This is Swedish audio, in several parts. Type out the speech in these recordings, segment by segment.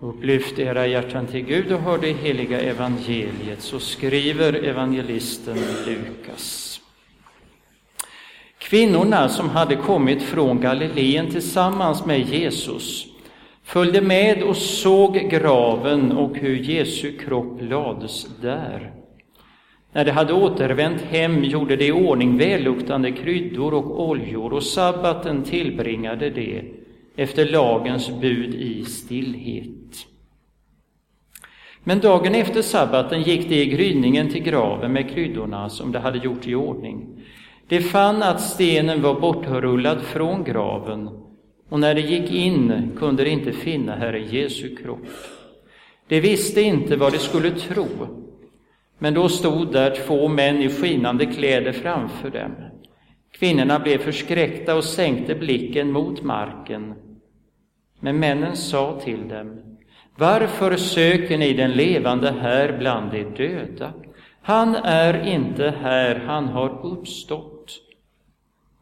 Upplyft era hjärtan till Gud och hör det heliga evangeliet, så skriver evangelisten Lukas. Kvinnorna som hade kommit från Galileen tillsammans med Jesus följde med och såg graven och hur Jesu kropp lades där. När de hade återvänt hem gjorde de i ordning välluktande kryddor och oljor och sabbaten tillbringade de efter lagens bud i stillhet. Men dagen efter sabbaten gick de i gryningen till graven med kryddorna som de hade gjort i ordning. De fann att stenen var bortrullad från graven och när de gick in kunde de inte finna Herre Jesu kropp. De visste inte vad de skulle tro, men då stod där två män i skinande kläder framför dem. Kvinnorna blev förskräckta och sänkte blicken mot marken. Men männen sa till dem, varför söker ni den levande här bland de döda? Han är inte här, han har uppstått.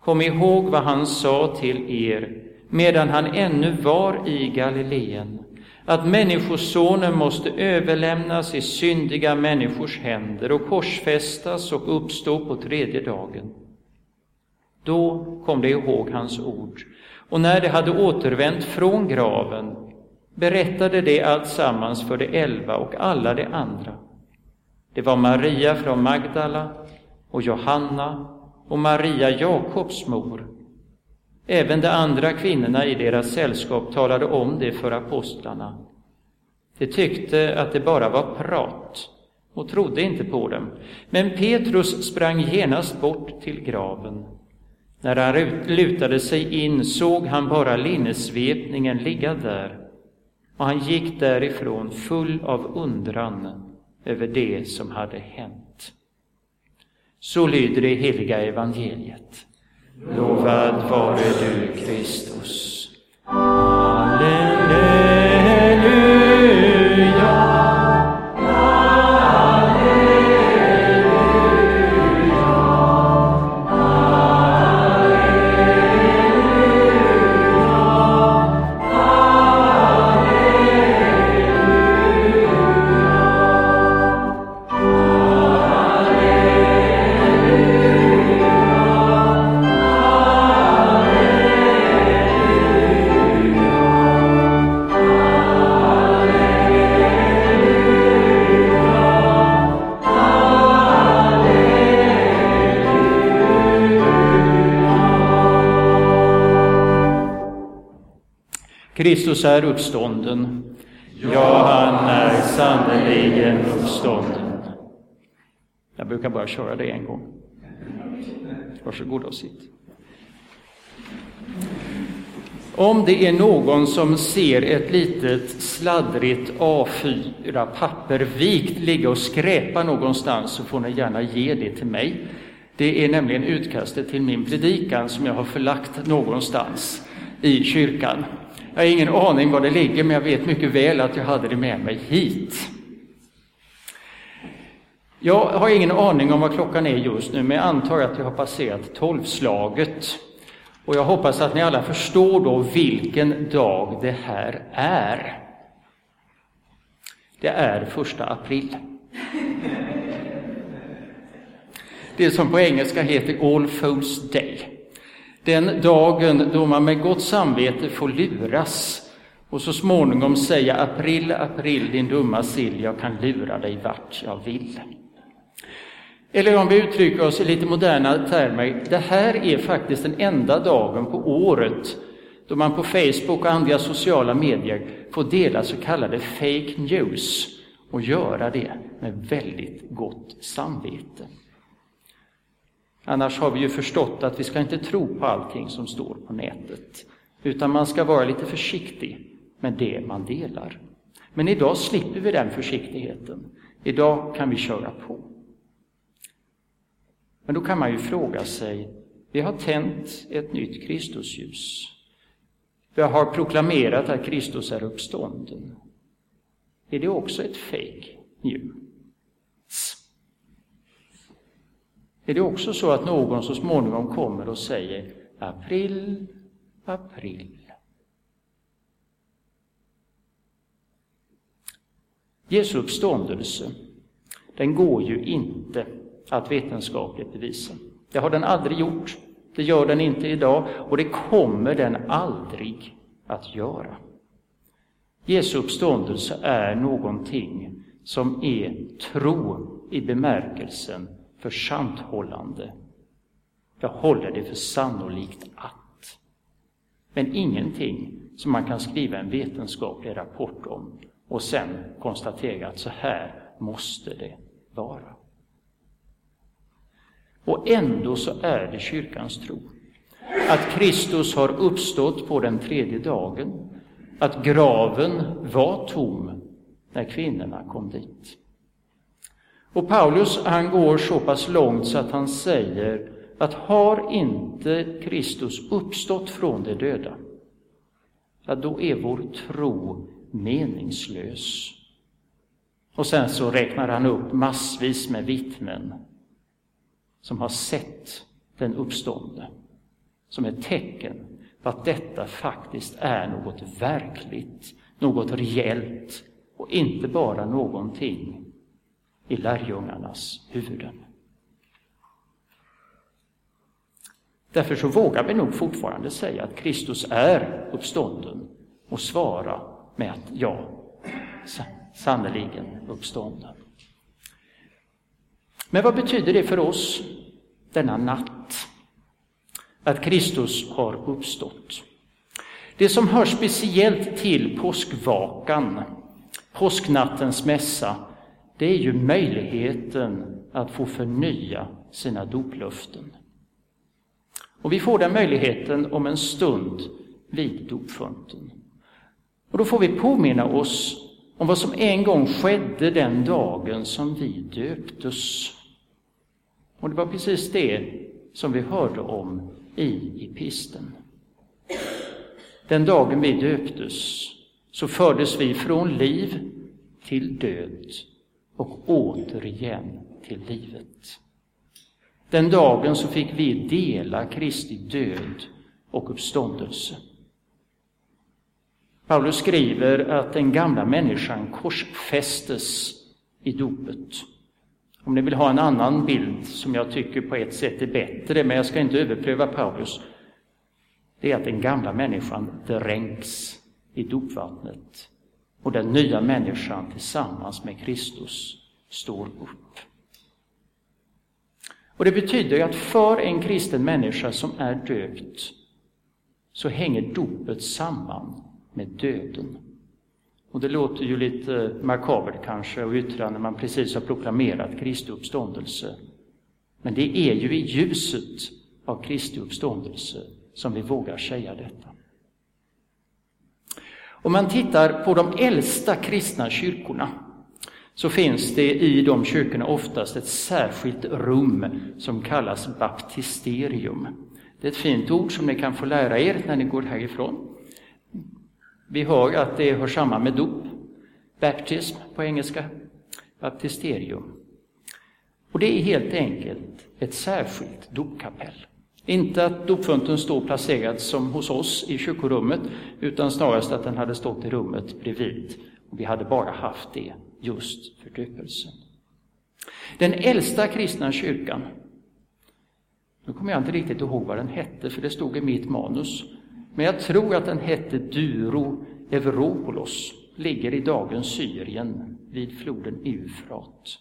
Kom ihåg vad han sa till er medan han ännu var i Galileen, att Människosonen måste överlämnas i syndiga människors händer och korsfästas och uppstå på tredje dagen. Då kom de ihåg hans ord, och när de hade återvänt från graven berättade de alltsammans för de elva och alla de andra. Det var Maria från Magdala och Johanna och Maria Jakobs mor Även de andra kvinnorna i deras sällskap talade om det för apostlarna. De tyckte att det bara var prat och trodde inte på dem. Men Petrus sprang genast bort till graven. När han lutade sig in såg han bara linnesvepningen ligga där och han gick därifrån full av undran över det som hade hänt. Så lyder det heliga evangeliet. Lovad vare du, Kristus. Halleluja. Kristus är uppstånden. Ja, han är sannerligen uppstånden. Jag brukar bara köra det en gång. Varsågod och sitt. Om det är någon som ser ett litet sladdrigt A4-papper vikt ligga och skräpa någonstans så får ni gärna ge det till mig. Det är nämligen utkastet till min predikan som jag har förlagt någonstans i kyrkan. Jag har ingen aning var det ligger, men jag vet mycket väl att jag hade det med mig hit. Jag har ingen aning om vad klockan är just nu, men jag antar att jag har passerat tolvslaget. Och jag hoppas att ni alla förstår då vilken dag det här är. Det är första april. Det som på engelska heter All Fools Day. Den dagen då man med gott samvete får luras och så småningom säga april, april, din dumma sill, jag kan lura dig vart jag vill. Eller om vi uttrycker oss i lite moderna termer, det här är faktiskt den enda dagen på året då man på Facebook och andra sociala medier får dela så kallade fake news och göra det med väldigt gott samvete. Annars har vi ju förstått att vi ska inte tro på allting som står på nätet, utan man ska vara lite försiktig med det man delar. Men idag slipper vi den försiktigheten. Idag kan vi köra på. Men då kan man ju fråga sig, vi har tänt ett nytt Kristusljus. Vi har proklamerat att Kristus är uppstånden. Är det också ett fake news? Är det också så att någon så småningom kommer och säger april, april. Jesu uppståndelse, den går ju inte att vetenskapligt bevisa. Det har den aldrig gjort, det gör den inte idag och det kommer den aldrig att göra. Jesu uppståndelse är någonting som är tro i bemärkelsen för santhållande. Jag håller det för sannolikt att. Men ingenting som man kan skriva en vetenskaplig rapport om och sen konstatera att så här måste det vara. Och ändå så är det kyrkans tro att Kristus har uppstått på den tredje dagen, att graven var tom när kvinnorna kom dit. Och Paulus han går så pass långt så att han säger att har inte Kristus uppstått från de döda, ja, då är vår tro meningslös. Och sen så räknar han upp massvis med vittnen som har sett den uppståndne som ett tecken på att detta faktiskt är något verkligt, något reellt och inte bara någonting i lärjungarnas huvuden. Därför så vågar vi nog fortfarande säga att Kristus är uppstånden och svara med att ja, sannerligen uppstånden. Men vad betyder det för oss denna natt? Att Kristus har uppstått. Det som hör speciellt till påskvakan, påsknattens mässa, det är ju möjligheten att få förnya sina doplöften. Och vi får den möjligheten om en stund vid dopfunten. Och då får vi påminna oss om vad som en gång skedde den dagen som vi döptes. Och det var precis det som vi hörde om i episten. Den dagen vi döptes så fördes vi från liv till död och återigen till livet. Den dagen så fick vi dela Kristi död och uppståndelse. Paulus skriver att den gamla människan korsfästes i dopet. Om ni vill ha en annan bild som jag tycker på ett sätt är bättre, men jag ska inte överpröva Paulus, det är att den gamla människan dränks i dopvattnet och den nya människan tillsammans med Kristus står upp. Och Det betyder att för en kristen människa som är döpt så hänger dopet samman med döden. Och det låter ju lite makabert kanske att yttra när man precis har proklamerat Kristi uppståndelse. Men det är ju i ljuset av Kristi uppståndelse som vi vågar säga detta. Om man tittar på de äldsta kristna kyrkorna så finns det i de kyrkorna oftast ett särskilt rum som kallas baptisterium. Det är ett fint ord som ni kan få lära er när ni går härifrån. Vi hör att det hör samman med dop, baptism på engelska, baptisterium. Och det är helt enkelt ett särskilt dopkapell. Inte att dopfunten står placerad som hos oss i kyrkorummet, utan snarast att den hade stått i rummet bredvid. Och vi hade bara haft det just för döpelsen. Den äldsta kristna kyrkan, nu kommer jag inte riktigt ihåg vad den hette, för det stod i mitt manus, men jag tror att den hette Duro Evropolos, ligger i dagens Syrien vid floden Eufrat.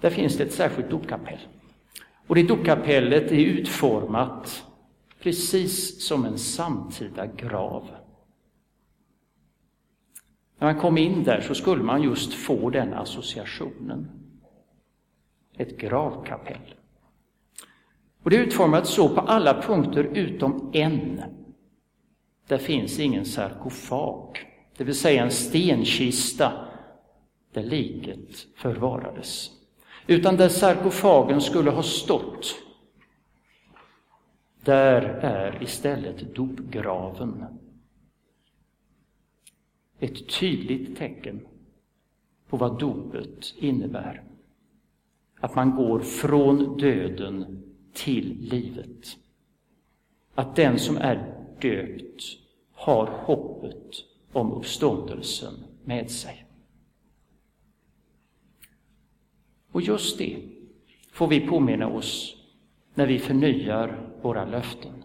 Där finns det ett särskilt dopkapell. Och det dopkapellet är utformat precis som en samtida grav. När man kom in där så skulle man just få den associationen. Ett gravkapell. Och det är utformat så på alla punkter utom en. Där finns ingen sarkofag, det vill säga en stenkista där liket förvarades. Utan där sarkofagen skulle ha stått, där är istället dopgraven. Ett tydligt tecken på vad dopet innebär. Att man går från döden till livet. Att den som är döpt har hoppet om uppståndelsen med sig. Och just det får vi påminna oss när vi förnyar våra löften.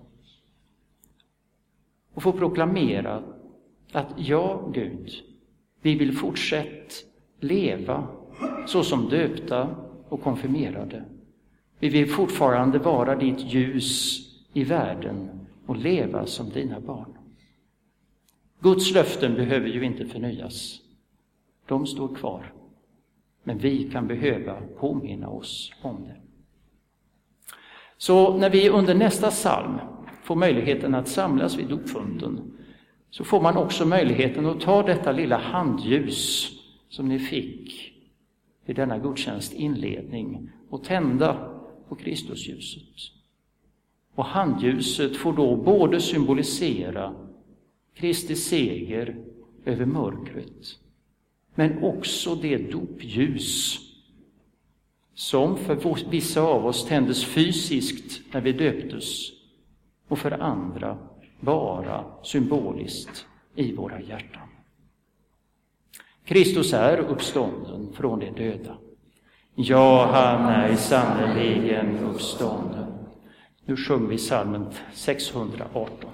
Och får proklamera att ja, Gud, vi vill fortsätta leva så som döpta och konfirmerade. Vi vill fortfarande vara ditt ljus i världen och leva som dina barn. Guds löften behöver ju inte förnyas. De står kvar. Men vi kan behöva påminna oss om det. Så när vi under nästa psalm får möjligheten att samlas vid dopfunten så får man också möjligheten att ta detta lilla handljus som ni fick vid denna gudstjänst inledning och tända på Kristusljuset. Och handljuset får då både symbolisera Kristi seger över mörkret, men också det dopljus som för vissa av oss tändes fysiskt när vi döptes och för andra bara symboliskt i våra hjärtan. Kristus är uppstånden från de döda. Ja, han är sannerligen uppstånden. Nu sjunger vi psalmen 618.